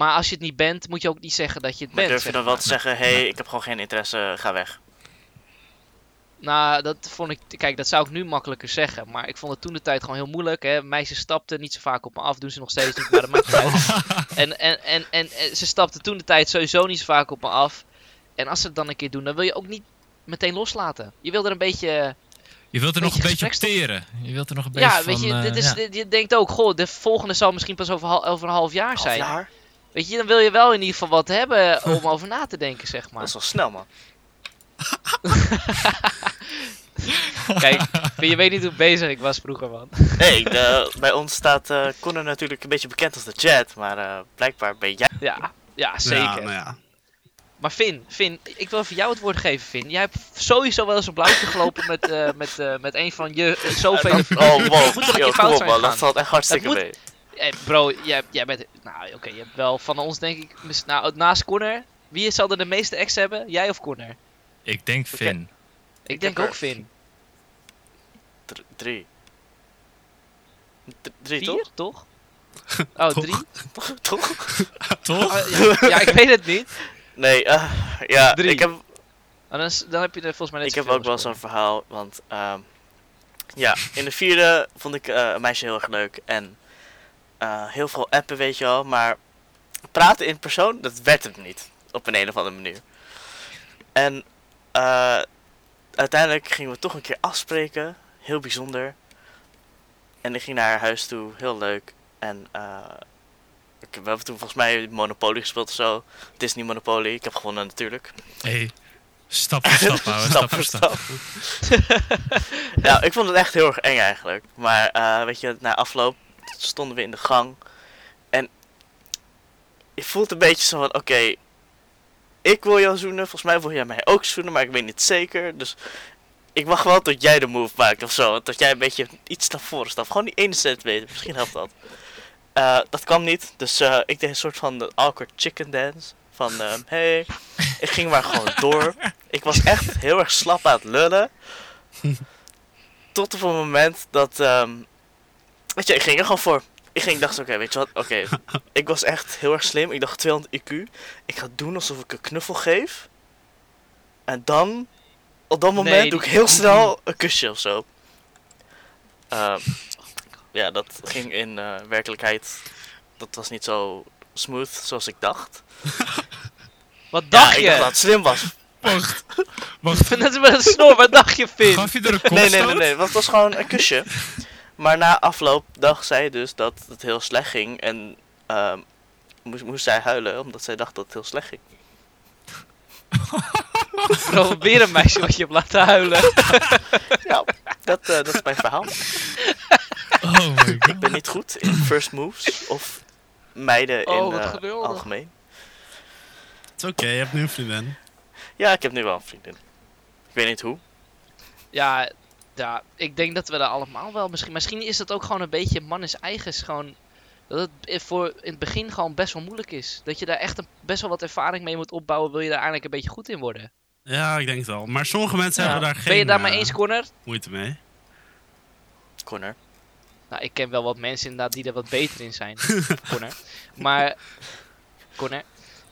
Maar als je het niet bent, moet je ook niet zeggen dat je het Maar bent. durf je dan wel te zeggen, hé, hey, ik heb gewoon geen interesse, ga weg. Nou, dat vond ik. Kijk, dat zou ik nu makkelijker zeggen. Maar ik vond het toen de tijd gewoon heel moeilijk. Hè? Meisjes stapten niet zo vaak op me af. Doen ze nog steeds niet. Maar dat maakt niet uit. En, en, en, en, en ze stapten toen de tijd sowieso niet zo vaak op me af. En als ze het dan een keer doen, dan wil je ook niet meteen loslaten. Je wil er een beetje. Je wilt er nog een Beetje beetje op gesprekstof. teren. Je wilt er nog een beetje Ja, van... weet je, eh, dit is, ja. dit- je denkt ook, goh, de volgende zal misschien pas over, over een half jaar Half zijn. jaar? Weet je, dan wil je wel in ieder geval wat hebben om over na te denken, zeg Dat maar. is wel snel, man. Kijk, je weet niet hoe bezig ik was vroeger, man. Hey, de, bij ons staat eh Connor natuurlijk een beetje bekend als de Jet, maar eh, blijkbaar ben jij... Ja, ja zeker. Ja, nou ja. Maar Finn, Finn, ik wil voor jou het woord geven, Finn. Jij hebt sowieso wel eens een blauwtje gelopen met, eh, met, eh, met een van je zoveel Oh, wow. Fout op, zijn man. Dat valt echt hartstikke mee. Hey, bro, jij, jij bent... Nou, oké, je hebt wel van ons, denk ik... mis- Nou, naast Connor, wie zal er de meeste ex hebben? Jij of Connor? Ik denk. Finn. Ik, Ik denk ook Finn. Dr- drie. D- drie, Vier, toch? toch? Oh, Toch? drie? Toch? toch? Oh, ja, ja, ik weet het niet. Nee, eh, ja, Drie. ik heb, Maar dan, is- dan heb je er volgens mij net ik heb ook wel zo'n verhaal, want ehm, ja, in de vierde vond ik eh, een meisje heel erg leuk en eh, heel veel appen, weet je wel, maar praten in persoon, dat werd het niet, op een, een of andere manier. En eh, uiteindelijk gingen we toch een keer afspreken. Heel bijzonder. En ik ging naar haar huis toe. Heel leuk. En eh, ik, we hebben toen volgens mij Monopoly gespeeld of zo. Disney Monopoly. Ik heb gewonnen natuurlijk. Hey, stap voor stap. Stap voor stap. ja, ik vond het echt heel erg eng eigenlijk. Maar eh, weet je, na afloop stonden we in de gang. En je voelt een beetje zo van, oké, ik wil jou zoenen. Volgens mij wil jij mij ook zoenen, maar ik weet niet zeker. Dus ik wacht wel tot jij de move maakt of zo. Dat jij een beetje iets naar voren stapt. Gewoon die ene centimeter, misschien helpt dat. Eh, dat kwam niet, dus eh, ik deed een soort van de awkward chicken dance. Van, ehm, hey, ik ging maar gewoon door. Ik was echt heel erg slap aan het lullen. Tot op het moment dat, ehm, weet je, ik ging er gewoon voor. Ik ging, dacht, oké, weet je wat, oké. Ik was echt heel erg slim. Ik dacht 200 IQ. Ik ga doen alsof ik een knuffel geef. En dan, op dat moment, Nee, doe ik die- heel snel een kusje of zo. Ehm, ja, dat ging in eh, werkelijkheid, dat was niet zo smooth zoals ik dacht. Wat dacht ja, ik je? dacht dat het slim was. Wacht, wacht. Dat is met een snor, wat dacht je, Finn? Gaf je er een? Nee, nee, nee, nee, want het was gewoon een kusje. Maar na afloop dacht zij dus dat het heel slecht ging. En ehm, moest, moest zij huilen, omdat zij dacht dat het heel slecht ging. Bro, weer een meisje wat je hebt laten huilen. Ja, dat, eh, dat is mijn verhaal. Oh my Ik god. ben niet goed in first moves of meiden Oh, in geweldig. algemeen. Het is oké, je hebt nu een vriendin. Ja, ik heb nu wel een vriendin. Ik weet niet hoe. Ja, ja, ik denk dat we daar allemaal wel misschien... Misschien is dat ook gewoon een beetje mannes eigens gewoon... Dat het voor in het begin gewoon best wel moeilijk is. Dat je daar echt een, best wel wat ervaring mee moet opbouwen. Wil je daar eigenlijk een beetje goed in worden. Ja, ik denk het wel. Maar sommige mensen Ja. hebben daar geen ben je daarmee eh, eens, Connor? moeite mee. Connor. Nou, ik ken wel wat mensen inderdaad die er wat beter in zijn. Connor. Maar... Connor.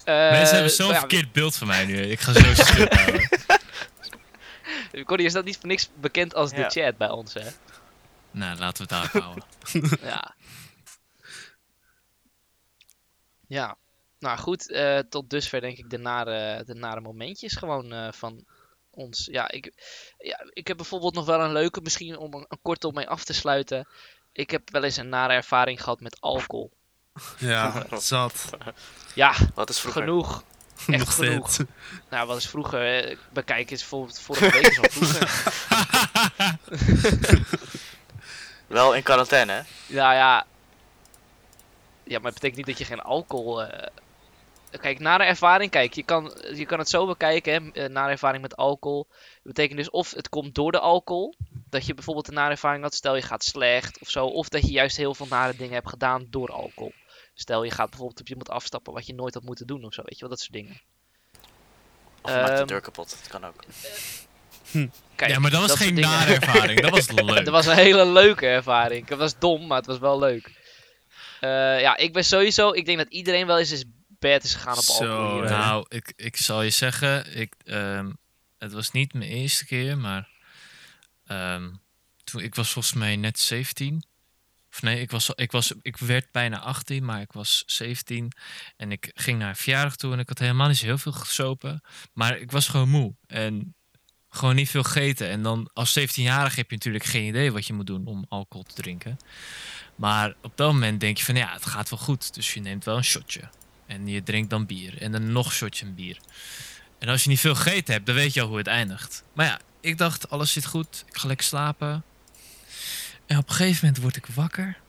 eh, Mensen hebben zo'n ja, verkeerd beeld van mij nu. Ik ga zo stuk Connor is dat niet voor niks bekend als Ja. de chat bij ons, hè? Nou, laten we het daarop houden. Ja. Ja. Nou goed, eh, tot dusver denk ik de nare, de nare momentjes gewoon eh, van ons. Ja ik, ja, ik heb bijvoorbeeld nog wel een leuke, misschien om een, een kort op mee af te sluiten. Ik heb wel eens een nare ervaring gehad met alcohol. Ja, zat. Ja, Wat is vroeger? genoeg. Nog Echt genoeg. steeds. Nou, wat is vroeger? eh, Bekijk eens, voor, vorige week is al vroeger. Wel in quarantaine, hè? Ja, ja. Ja, maar het betekent niet dat je geen alcohol. eh, Kijk, nare ervaring, kijk, je kan, je kan het zo bekijken, hè, eh, nare ervaring met alcohol. Dat betekent dus of het komt door de alcohol, dat je bijvoorbeeld een nare ervaring had, stel je gaat slecht of zo, of dat je juist heel veel nare dingen hebt gedaan door alcohol. Stel je gaat bijvoorbeeld op iemand afstappen wat je nooit had moeten doen of zo, weet je wel, dat soort dingen. Of je maakt de Ehm, deur kapot. Dat kan ook. Kijk, ja, maar dat was geen nare ervaring. Dat was leuk. Dat was een hele leuke ervaring. Het was dom, maar het was wel leuk. Eh, ja, ik ben sowieso. Ik denk dat iedereen wel eens is bad is gegaan op Zo. Nou, ik, ik zal je zeggen, ik, ehm, het was niet mijn eerste keer, maar ehm, toen, ik was volgens mij net 17. Of nee, ik, was, ik, was, ik werd bijna 18, maar ik was 17. En ik ging naar een verjaardag toe en ik had helemaal niet zo heel veel gesopen. Maar ik was gewoon moe en gewoon niet veel gegeten. En dan als 17-jarige heb je natuurlijk geen idee wat je moet doen om alcohol te drinken. Maar op dat moment denk je van ja, het gaat wel goed. Dus je neemt wel een shotje. En je drinkt dan bier. En dan nog een shotje bier. En als je niet veel gegeten hebt, dan weet je al hoe het eindigt. Maar ja, ik dacht, alles zit goed. Ik ga lekker slapen. En op een gegeven moment word ik wakker.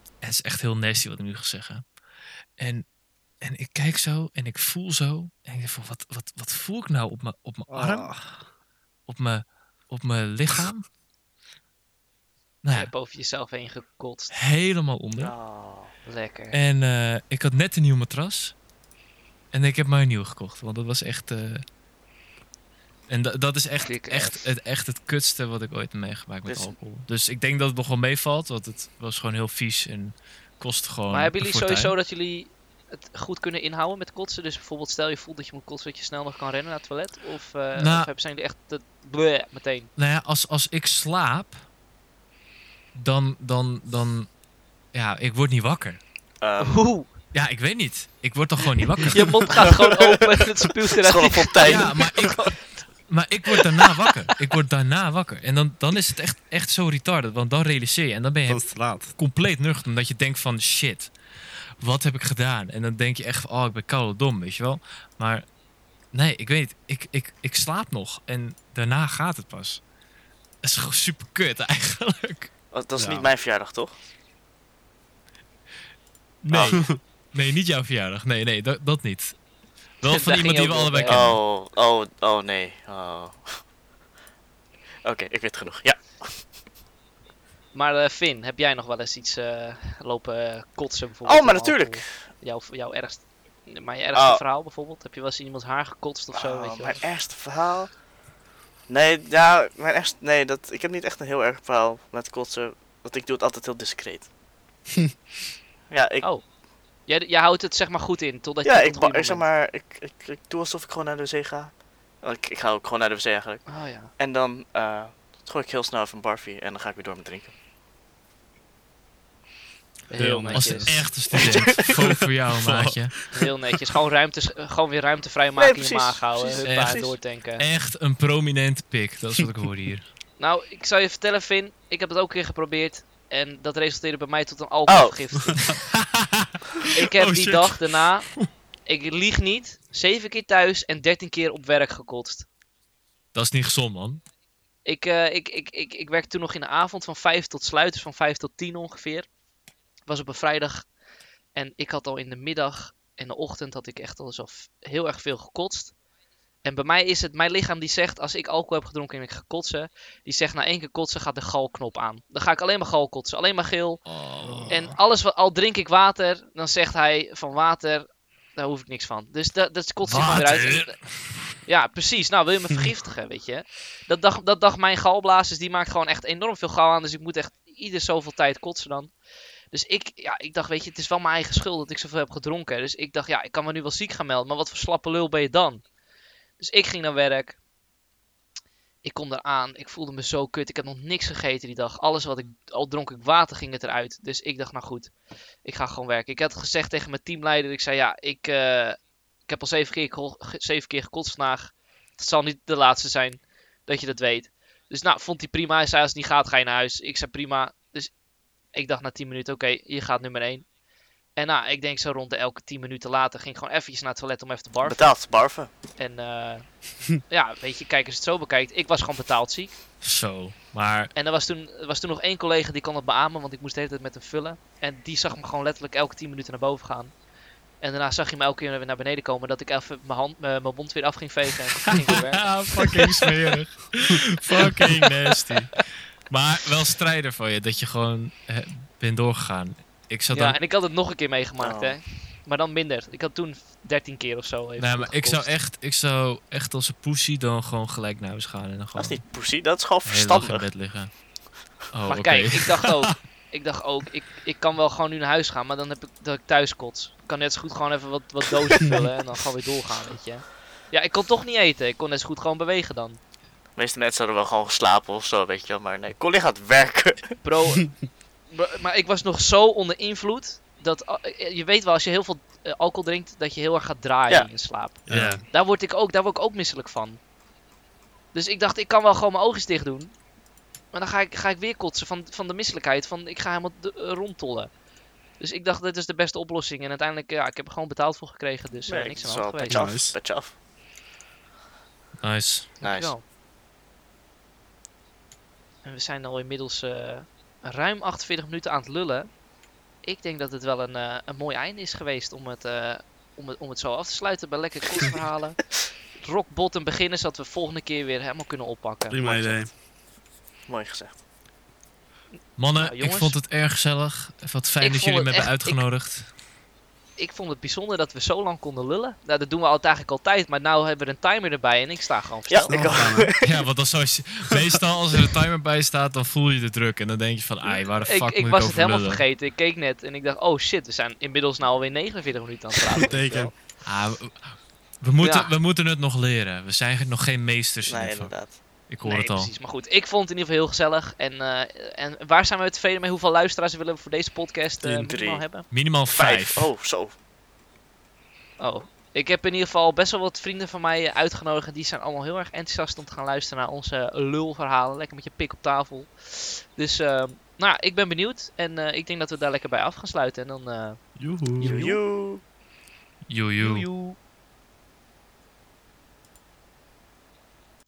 En het is echt heel nasty wat ik nu ga zeggen. En, en ik kijk zo en ik voel zo. En ik denk van, wat, wat, wat voel ik nou op mijn op mijn arm? Ah, Op mijn, op mijn lichaam? Nou ja, hebt over jezelf heen gekotst. helemaal onder. Oh. Lekker. En eh, ik had net een nieuw matras. En ik heb maar een nieuw gekocht. Want dat was echt... eh, En da- dat is echt, echt, het, echt het kutste wat ik ooit heb meegemaakt met Dus- alcohol. Dus ik denk dat het nog wel meevalt. Want het was gewoon heel vies en kost gewoon maar hebben jullie sowieso dat jullie het goed kunnen inhouden met kotsen? Dus bijvoorbeeld stel je voelt dat je moet kotsen dat je snel nog kan rennen naar het toilet? Of, eh Nou- of zijn jullie echt de, bleh, meteen? Nou ja, als, als ik slaap... Dan, dan, dan... Ja, ik word niet wakker. Ehm, Hoe? Ja, ik weet niet. Ik word toch gewoon niet wakker. Je mond gaat gewoon open en het spuugt Het is gewoon een eruit. fontein. Ja, maar ik, maar ik word daarna wakker. Ik word daarna wakker. En dan, dan is het echt, echt zo retarded. Want dan realiseer je. En dan ben je Dat is te laat. compleet nuchter. Omdat je denkt van shit. Wat heb ik gedaan? En dan denk je echt van, oh, ik ben koude dom, weet je wel. Maar nee, ik weet niet. Ik, ik, ik slaap nog. En daarna gaat het pas. Dat is gewoon super kut eigenlijk. Want Dat is niet mijn verjaardag, toch? Nee. Oh. Nee, niet jouw verjaardag. Nee, nee, dat, dat niet. Wel van iemand je die we allebei kennen. Oh, oh, oh nee. Oh. Oké, ik weet genoeg. Ja. Maar eh, Finn, heb jij nog wel eens iets eh, lopen eh, kotsen bijvoorbeeld? Oh, maar natuurlijk. Jouw, jouw ergst, maar je ergste Oh. verhaal bijvoorbeeld? Heb je wel eens in iemands haar gekotst of zo? Oh, weet je wel? mijn ergste verhaal? Nee, ja, mijn ergste, nee dat, ik heb niet echt een heel erg verhaal met kotsen. Want ik doe het altijd heel discreet. ja, ik, Oh. Jij, jij houdt het zeg maar goed in, totdat je ja, tot ik, ik zeg maar, ik, ik, ik doe alsof ik gewoon naar de wc ga. Want Ik, ik ga ook gewoon naar de wc eigenlijk. Oh ja. En dan eh gooi ik heel snel even een barfie en dan ga ik weer door met drinken. Heel Als netjes. een echte student. Gewoon voor jou, maatje. Heel netjes. Gewoon, ruimte, gewoon weer ruimte vrijmaken Nee, in je maag houden. Huppa, doortanken. Echt een prominente pik. Dat is wat ik hoor hier. Nou, ik zou je vertellen, Finn. Ik heb het ook een keer geprobeerd. En dat resulteerde bij mij tot een alcoholvergiftiging. ik heb Oh, die shit. dag daarna, ik lieg niet, zeven keer thuis en dertien keer op werk gekotst. Dat is niet gezond, man. Ik, eh, ik, ik, ik, ik werkte toen nog in de avond van 5 tot sluit, dus van 5 tot 10 ongeveer. Was op een vrijdag. En ik had al in de middag en de ochtend had ik echt al zo heel erg veel gekotst. En bij mij is het, mijn lichaam die zegt, als ik alcohol heb gedronken en ik ga kotsen, die zegt na één keer kotsen gaat de galknop aan. Dan ga ik alleen maar gal kotsen, alleen maar geel. Oh. En alles wat, al drink ik water, dan zegt hij van water, daar hoef ik niks van. Dus dat, dat kotst zich gewoon weer uit. Water? Ja, precies. Nou, wil je me vergiftigen, weet je? Dat dacht, dat dacht mijn galblazers, die maakt gewoon echt enorm veel gal aan. Dus ik moet echt ieder zoveel tijd kotsen dan. Dus ik, ja, ik dacht, weet je, het is wel mijn eigen schuld dat ik zoveel heb gedronken. Dus ik dacht, ja, ik kan me nu wel ziek gaan melden, maar wat voor slappe lul ben je dan? Dus ik ging naar werk. Ik kom eraan. Ik voelde me zo kut. Ik heb nog niks gegeten die dag. Alles wat ik, al dronk ik water, ging het eruit. Dus ik dacht, nou goed, ik ga gewoon werken. Ik had gezegd tegen mijn teamleider, ik zei, ja, ik, eh, ik heb al zeven keer, zeven keer gekotst vandaag. Het zal niet de laatste zijn dat je dat weet. Dus nou, vond hij prima. Hij zei, als het niet gaat, ga je naar huis. Ik zei, prima. Dus ik dacht na 10 minuten, oké, je gaat nummer 1. En nou, ik denk zo rond de elke 10 minuten later ging ik gewoon eventjes naar het toilet om even te barven. Betaald, barven. En eh, ja, weet je, kijk als je het zo bekijkt. Ik was gewoon betaald ziek. Zo. Maar En er was toen, er was toen nog één collega die kon het beamen, want ik moest de hele tijd met hem vullen. En die zag me gewoon letterlijk elke 10 minuten naar boven gaan. En daarna zag je me elke keer weer naar beneden komen, dat ik even mijn, hand, mijn, mijn mond weer af ging vegen en ging weer werken. Fucking smerig. fucking nasty. Maar wel strijder van je, dat je gewoon eh, bent doorgegaan. Ik zat Ja, dan... en ik had het nog een keer meegemaakt, Oh. hè. Maar dan minder. Ik had toen 13 keer of zo. even Nee, maar ik zou, echt, ik zou echt als een pussy dan gewoon gelijk naar huis gaan en dan Dat gewoon is niet poesie, dat is gewoon dag in verstandig. bed liggen. Oh, Maar kijk, ik dacht ook, ik dacht ook, ik, ik kan wel gewoon nu naar huis gaan, maar dan heb ik dat ik thuis kots. Ik kan net zo goed gewoon even wat, wat dozen vullen en dan gewoon weer doorgaan, weet je. Ja, ik kon toch niet eten. Ik kon net zo goed gewoon bewegen dan. De meeste mensen hadden wel gewoon geslapen of zo, weet je wel. Maar nee, Colin gaat werken. Bro, maar ik was nog zo onder invloed. Dat, eh, je weet wel, als je heel veel eh, alcohol drinkt, dat je heel erg gaat draaien Ja. in je slaap. Ja. Daar word ik ook, daar word ik ook misselijk van. Dus ik dacht, ik kan wel gewoon mijn oogjes dicht doen. Maar dan ga ik, ga ik weer kotsen van, van de misselijkheid. Van, ik ga helemaal de- eh, rondtollen. Dus ik dacht, dit is de beste oplossing. En uiteindelijk, ja, ik heb er gewoon betaald voor gekregen. Dus eh, Nee, niks aan de wel hand geweest. af. Nice. Petje af. Nice. Nice. En we zijn al inmiddels eh, ruim 48 minuten aan het lullen. Ik denk dat het wel een, eh, een mooi einde is geweest om het, eh, om, het, om het zo af te sluiten bij lekker kotsverhalen. Rock bottom beginnen, zodat we volgende keer weer helemaal kunnen oppakken. Prima idee. Mooi gezegd. Mannen, Nou, ik vond het erg gezellig. Wat fijn Ik dat jullie me hebben echt- ik- uitgenodigd. Ik vond het bijzonder dat we zo lang konden lullen. Nou, dat doen we altijd eigenlijk altijd, maar nu hebben we een timer erbij en ik sta gewoon Ja, versteld. ik Snel ook. gaan, hè? Ja, want dan zou je, meestal als er een timer bij staat, dan voel je de druk. En dan denk je van, ai, waar de fuck ik, moet ik ik was het helemaal lullen? vergeten. Ik keek net en ik dacht, oh shit, we zijn inmiddels nou alweer 49 minuten aan het praten. Teken. Ah, we, we moeten, Ja. we moeten het nog leren. We zijn nog geen meesters in Nee, dit vak. inderdaad. Ik hoor nee, het al. precies. Maar goed, ik vond het in ieder geval heel gezellig. En, eh, en waar zijn we tevreden mee? Hoeveel luisteraars willen we voor deze podcast eh minimaal Drie. hebben? Minimaal Vijf. vijf. Oh, zo. Oh, ik heb in ieder geval best wel wat vrienden van mij uitgenodigd. En die zijn allemaal heel erg enthousiast om te gaan luisteren naar onze lulverhalen. Lekker met je pik op tafel. Dus, eh, nou, ik ben benieuwd. En eh, ik denk dat we daar lekker bij af gaan sluiten. En dan, eh Joehoe. Joe. Joe, joe. joe.